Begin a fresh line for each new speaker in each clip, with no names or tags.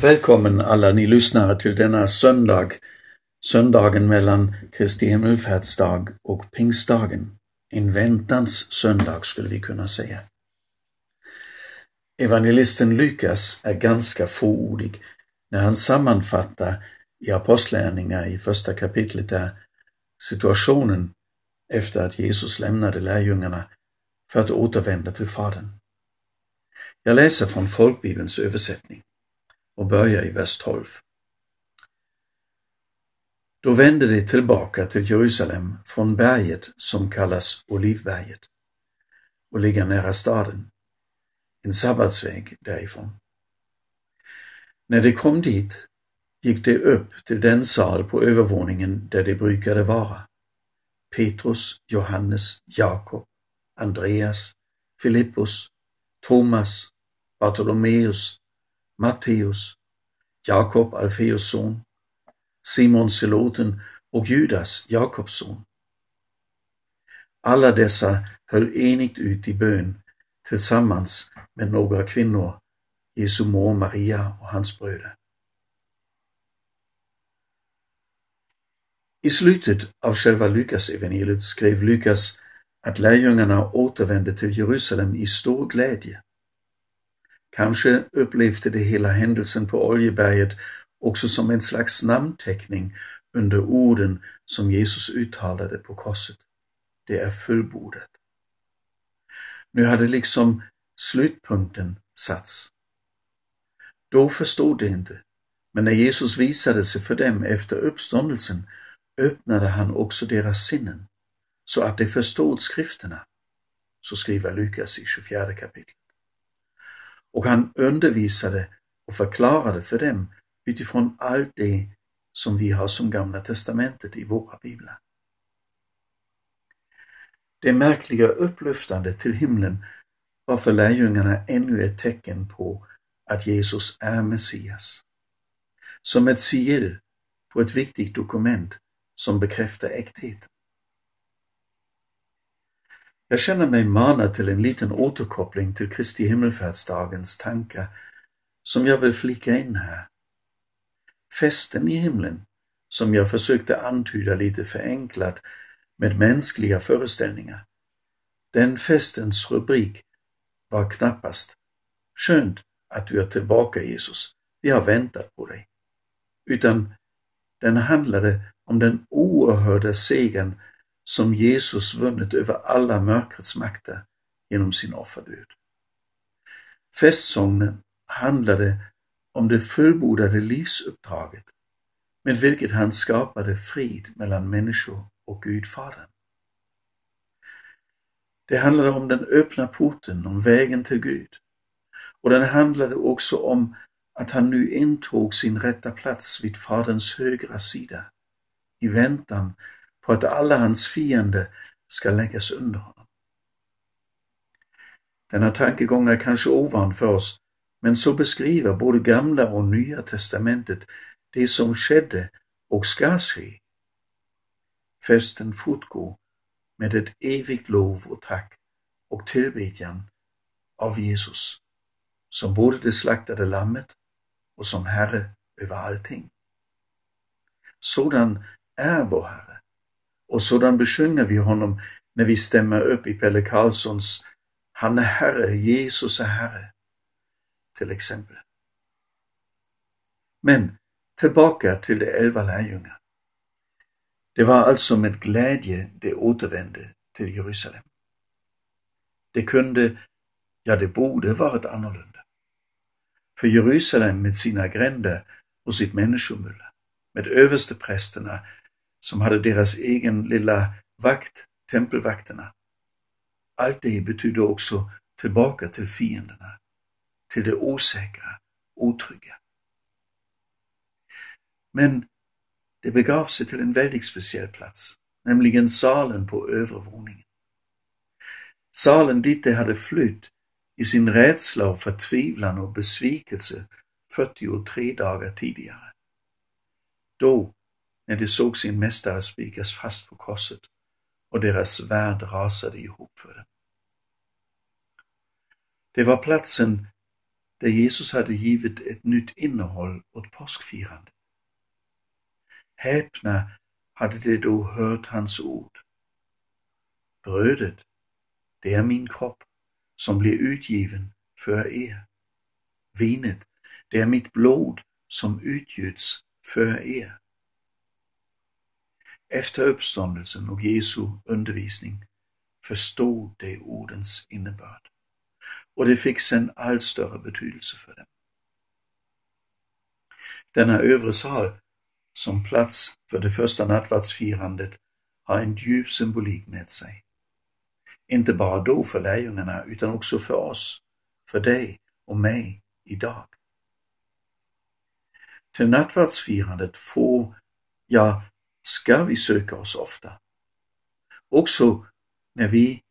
Välkommen alla ni lyssnare till denna söndag, söndagen mellan Kristi himmelfärdsdag och pingstdagen. En väntans söndag skulle vi kunna säga. Evangelisten Lukas är ganska fåordig när han sammanfattar i Apostlärningar i första kapitlet där situationen efter att Jesus lämnade lärjungarna för att återvända till Fadern. Jag läser från folkbibelns översättning och börjar i vers 12. Då vände de tillbaka till Jerusalem från berget som kallas Olivberget och ligger nära staden, en sabbatsväg därifrån. När de kom dit gick de upp till den sal på övervåningen där de brukade vara. Petrus, Johannes, Jakob, Andreas, Filippus, Thomas, Bartolomeus, Matteus, Jakob Alfeus son, Simon Seloten och Judas, Jakobs son. Alla dessa höll enigt ut i bön tillsammans med några kvinnor, Jesu mor Maria och hans bröder. I slutet av själva Lukas evangeliet skrev Lukas att lärjungarna återvände till Jerusalem i stor glädje. Kanske upplevde de hela händelsen på Oljeberget också som en slags namnteckning under orden som Jesus uttalade på korset. Det är fullbordat. Nu hade liksom slutpunkten satts. Då förstod de inte, men när Jesus visade sig för dem efter uppståndelsen öppnade han också deras sinnen så att de förstod skrifterna. Så skriver Lukas i 24 kapitlet och han undervisade och förklarade för dem utifrån allt det som vi har som Gamla testamentet i våra biblar. Det märkliga upplyftandet till himlen var för lärjungarna ännu ett tecken på att Jesus är Messias. Som ett sigill på ett viktigt dokument som bekräftar äktheten. Jag känner mig manad till en liten återkoppling till Kristi himmelfärdsdagens tankar som jag vill flika in här. Festen i himlen, som jag försökte antyda lite förenklat med mänskliga föreställningar. Den festens rubrik var knappast Skönt att du är tillbaka Jesus, vi har väntat på dig. Utan den handlade om den oerhörda segern som Jesus vunnit över alla mörkrets makter genom sin offerdöd. Festsången handlade om det fullbordade livsuppdraget med vilket han skapade frid mellan människor och Gudfadern. Det handlade om den öppna porten, om vägen till Gud. Och den handlade också om att han nu intog sin rätta plats vid Faderns högra sida i väntan på att alla hans fiender ska läggas under honom. Denna tankegång är kanske ovan för oss, men så beskriver både gamla och nya testamentet det som skedde och ska ske. Festen fortgår med ett evigt lov och tack och tillbedjan av Jesus, som både det slaktade lammet och som Herre över allting. Sådan är vår Herre. Och sådan besjunger vi honom när vi stämmer upp i Pelle Karlssons Han är Herre, Jesus är Herre, till exempel. Men tillbaka till de elva lärjungarna. Det var alltså med glädje de återvände till Jerusalem. Det kunde, ja det borde varit annorlunda. För Jerusalem med sina gränder och sitt människomuller, med översteprästerna som hade deras egen lilla vakt, tempelvakterna. Allt det betydde också tillbaka till fienderna, till det osäkra, otrygga. Men det begav sig till en väldigt speciell plats, nämligen salen på övervåningen. Salen dit de hade flytt i sin rädsla och förtvivlan och besvikelse 43 dagar tidigare. Då när de såg sin mästare spikas fast på korset och deras svärd rasade ihop för dem. Det var platsen där Jesus hade givit ett nytt innehåll åt påskfirandet. Häpna hade de då hört hans ord. Brödet, det är min kropp som blir utgiven för er. Vinet, det är mitt blod som utgjuts för er. Efter uppståndelsen och Jesu undervisning förstod de ordens innebörd och det fick sen allt större betydelse för dem. Denna övre sal som plats för det första nattvardsfirandet har en djup symbolik med sig. Inte bara då för lärjungarna utan också för oss, för dig och mig idag. Till nattvardsfirandet får, ja, ska vi söka oss ofta. Också när vi,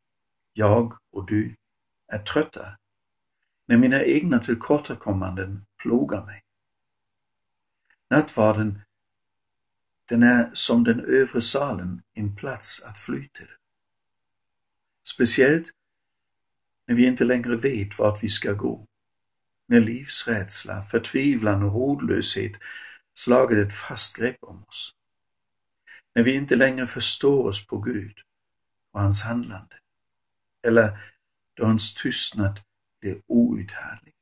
jag och du, är trötta, när mina egna tillkortakommanden plågar mig. Nattvarden, den är som den övre salen en plats att fly till. Speciellt när vi inte längre vet vart vi ska gå. När livsrädsla, förtvivlan och rodlöshet slagit ett fast grepp om oss. När vi inte längre förstår oss på Gud och hans handlande. Eller då hans tystnad blir outhärdlig.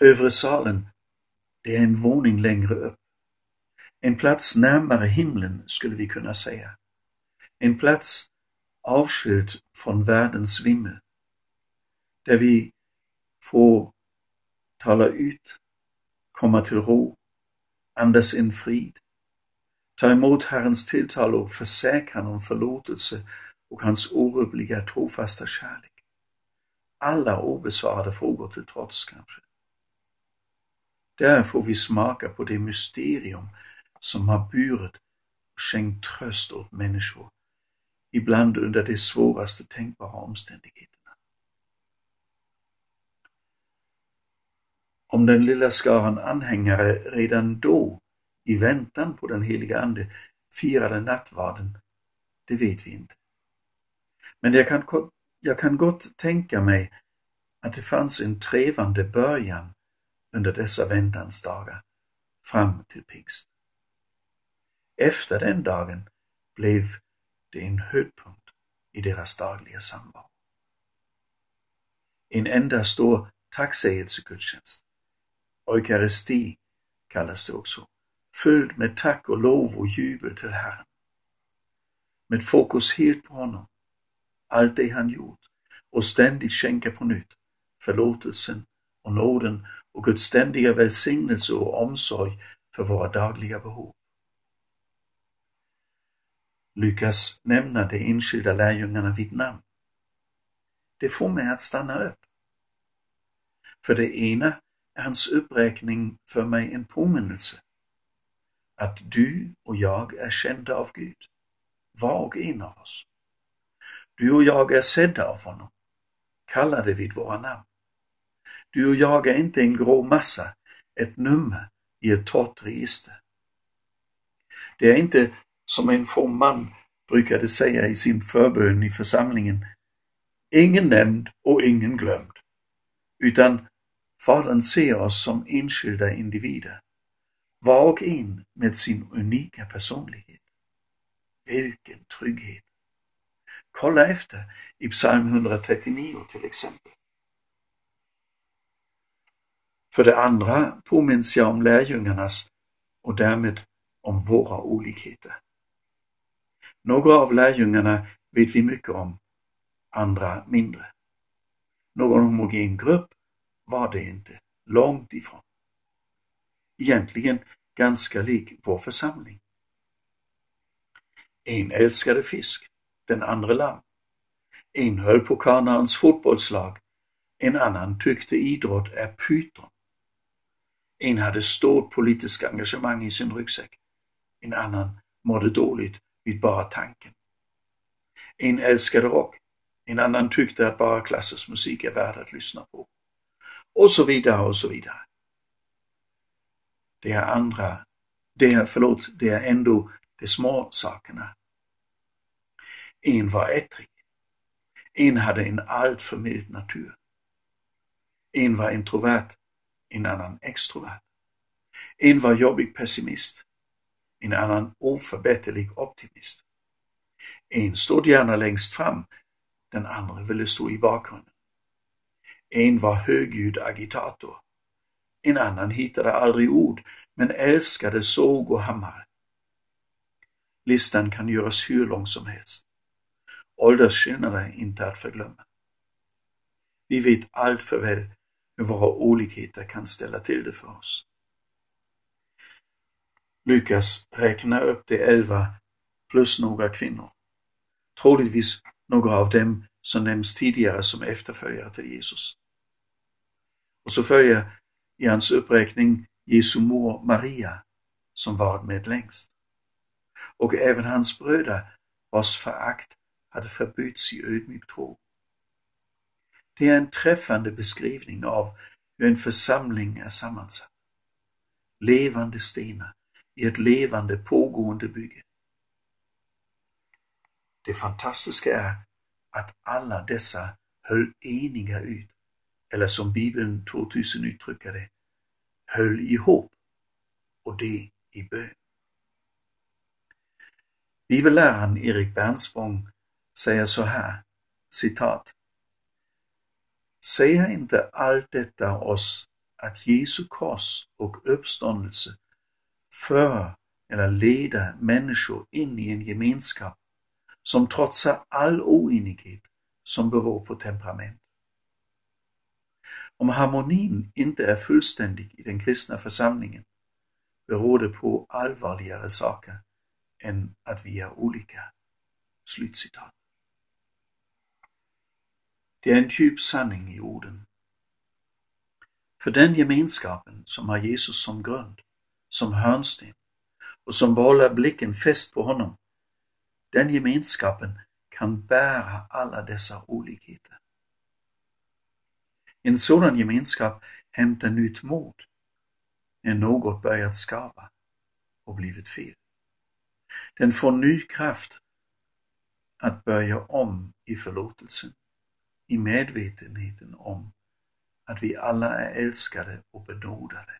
Övre salen, det är en våning längre upp. En plats närmare himlen skulle vi kunna säga. En plats avskild från världens vimmel. Där vi får tala ut, komma till ro, andas in frid, ta emot Herrens tilltal och försäkran om förlåtelse och hans orubbliga trofasta kärlek. Alla obesvarade frågor till trots kanske. Där får vi smaka på det mysterium som har burit och skänkt tröst åt människor, ibland under de svåraste tänkbara omständigheter. Om den lilla skaran anhängare redan då, i väntan på den heliga Ande, firade nattvarden, det vet vi inte. Men jag kan, jag kan gott tänka mig att det fanns en trevande början under dessa väntans dagar fram till pingst. Efter den dagen blev det en höjdpunkt i deras dagliga samvaro. En enda stor tacksägelsegudstjänst, eukaristi kallas det också, fylld med tack och lov och jubel till Herren. Med fokus helt på honom, allt det han gjort och ständigt skänka på nytt förlåtelsen och nåden och Guds ständiga välsignelse och omsorg för våra dagliga behov. Lukas nämna de enskilda lärjungarna vid namn. Det får mig att stanna upp. För det ena hans uppräkning för mig en påminnelse. Att du och jag är kända av Gud, var och en av oss. Du och jag är sedda av honom, kallade vid våra namn. Du och jag är inte en grå massa, ett nummer i ett torrt register. Det är inte som en from man brukade säga i sin förbön i församlingen, ingen nämnd och ingen glömd, utan Fadern ser oss som enskilda individer, var och en med sin unika personlighet. Vilken trygghet! Kolla efter i psalm 139 till exempel. För det andra påminns jag om lärjungarnas och därmed om våra olikheter. Några av lärjungarna vet vi mycket om, andra mindre. Någon homogen grupp var det inte, långt ifrån. Egentligen ganska lik vår församling. En älskade fisk, den andra lamm. En höll på Kanaans fotbollslag, en annan tyckte idrott är pyton. En hade stort politiskt engagemang i sin ryggsäck. En annan mådde dåligt vid bara tanken. En älskade rock, en annan tyckte att bara klassisk musik är värd att lyssna på. Och så vidare och så vidare. Det är andra, det är, förlåt, det är ändå de små sakerna. En var ettrig. En hade en alltför mild natur. En var introvert, en annan extrovert. En var jobbig pessimist, en annan oförbätterlig optimist. En stod gärna längst fram, den andra ville stå i bakgrunden. En var högljudd agitator. En annan hittade aldrig ord, men älskade såg och hammare. Listan kan göras hur lång som helst. Åldersskillnader är inte att förglömma. Vi vet allt för väl hur våra olikheter kan ställa till det för oss. Lukas räknar upp de elva plus några kvinnor. Troligtvis några av dem som nämns tidigare som efterföljare till Jesus. Och så följer i hans uppräkning Jesu mor Maria, som varit med längst. Och även hans bröder, vars förakt hade förbytts i ödmjuk tro. Det är en träffande beskrivning av hur en församling är sammansatt. Levande stenar i ett levande pågående bygge. Det fantastiska är att alla dessa höll eniga ut, eller som Bibeln 2000 uttrycker det, höll ihop, och det i bön. Bibelläraren Erik Bernspång säger så här, citat. Säger inte allt detta oss att Jesu kors och uppståndelse för eller leder människor in i en gemenskap som trotsar all oenighet som beror på temperament. Om harmonin inte är fullständig i den kristna församlingen beror det på allvarligare saker än att vi är olika. Slutcitat. Det är en djup sanning i orden. För den gemenskapen som har Jesus som grund, som hörnsten och som behåller blicken fäst på honom, den gemenskapen kan bära alla dessa olikheter. En sådan gemenskap hämtar nytt mod när något börjat skava och blivit fel. Den får ny kraft att börja om i förlåtelsen, i medvetenheten om att vi alla är älskade och benådade,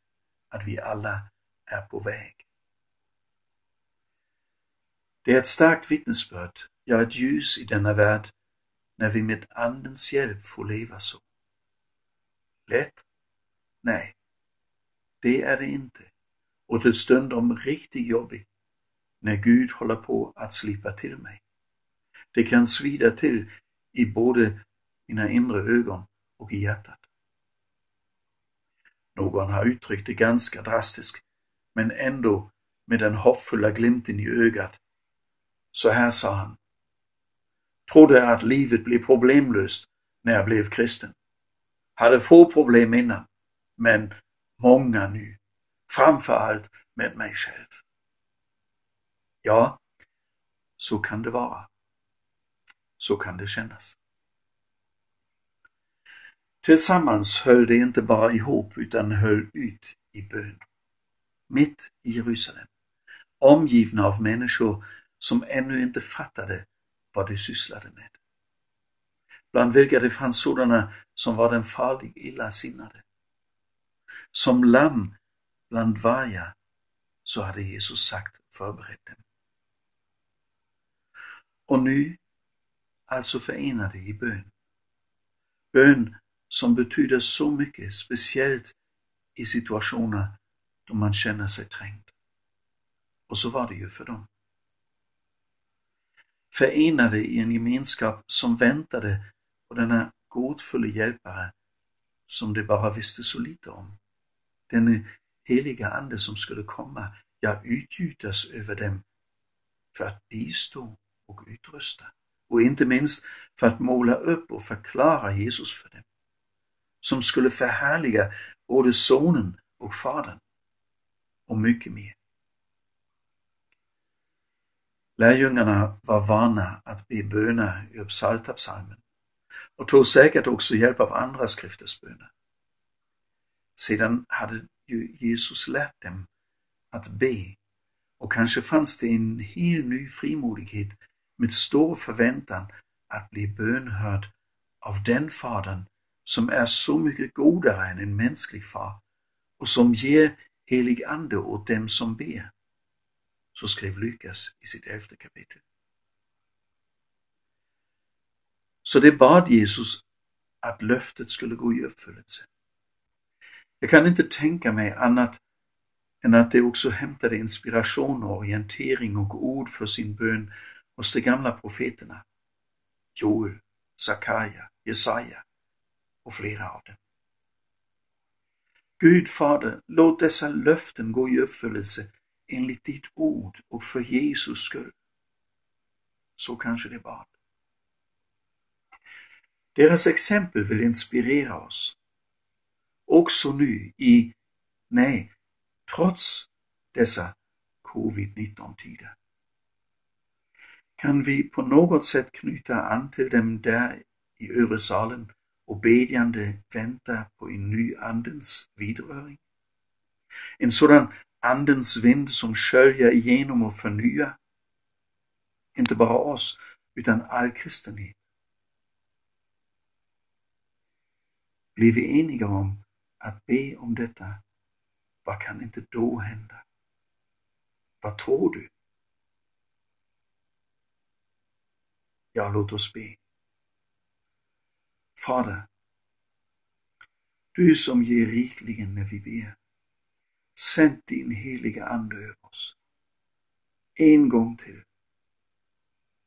att vi alla är på väg. Det är ett starkt vittnesbörd, ja ett ljus i denna värld, när vi med Andens hjälp får leva så. Lätt? Nej, det är det inte. Och till stundom riktigt jobbigt, när Gud håller på att slipa till mig. Det kan svida till i både mina inre ögon och i hjärtat. Någon har uttryckt det ganska drastiskt, men ändå med den hoppfulla glimten i ögat. Så här sa han. Trodde att livet blev problemlöst när jag blev kristen. Hade få problem innan, men många nu. Framför allt med mig själv. Ja, så kan det vara. Så kan det kännas. Tillsammans höll de inte bara ihop utan höll ut i bön. Mitt i Jerusalem, omgivna av människor som ännu inte fattade vad de sysslade med. Bland vilka det fanns sådana som var den farlig illasinnade. Som lamm bland vargar, så hade Jesus sagt förberett dem. Och nu alltså förenade i bön. Bön som betyder så mycket, speciellt i situationer då man känner sig trängd. Och så var det ju för dem. Förenade i en gemenskap som väntade på denna godfulla hjälpare som de bara visste så lite om. Den heliga ande som skulle komma, ja utgjutas över dem för att bistå och utrusta och inte minst för att måla upp och förklara Jesus för dem. Som skulle förhärliga både sonen och fadern och mycket mer. Lärjungarna var vana att be böner ur psaltarpsalmen och tog säkert också hjälp av andra skrifters böner. Sedan hade ju Jesus lärt dem att be och kanske fanns det en helt ny frimodighet med stor förväntan att bli bönhörd av den fadern som är så mycket godare än en mänsklig far och som ger helig ande åt dem som ber. Så skrev Lukas i sitt elfte kapitel. Så det bad Jesus att löftet skulle gå i uppfyllelse. Jag kan inte tänka mig annat än att det också hämtade inspiration och orientering och ord för sin bön hos de gamla profeterna. Joel, Sakaja, Jesaja och flera av dem. Gud Fader, låt dessa löften gå i uppfyllelse enligt ditt ord och för Jesus skull. Så kanske det bad. Deras exempel vill inspirera oss. Också nu i, nej, trots dessa covid-19 tider. Kan vi på något sätt knyta an till dem där i övre salen och bedjande vänta på en ny andens vidröring? En sådan andens vind som sköljer igenom och förnyar, inte bara oss, utan all kristenhet. Blir vi eniga om att be om detta, vad kan inte då hända? Vad tror du? Ja, låt oss be. Fader, du som ger rikligen när vi ber, sänd din heliga Ande över oss. En gång till,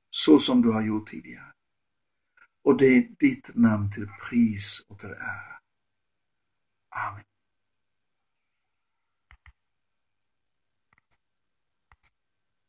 så som du har gjort tidigare. Och det är ditt namn till pris och till ära. Amen.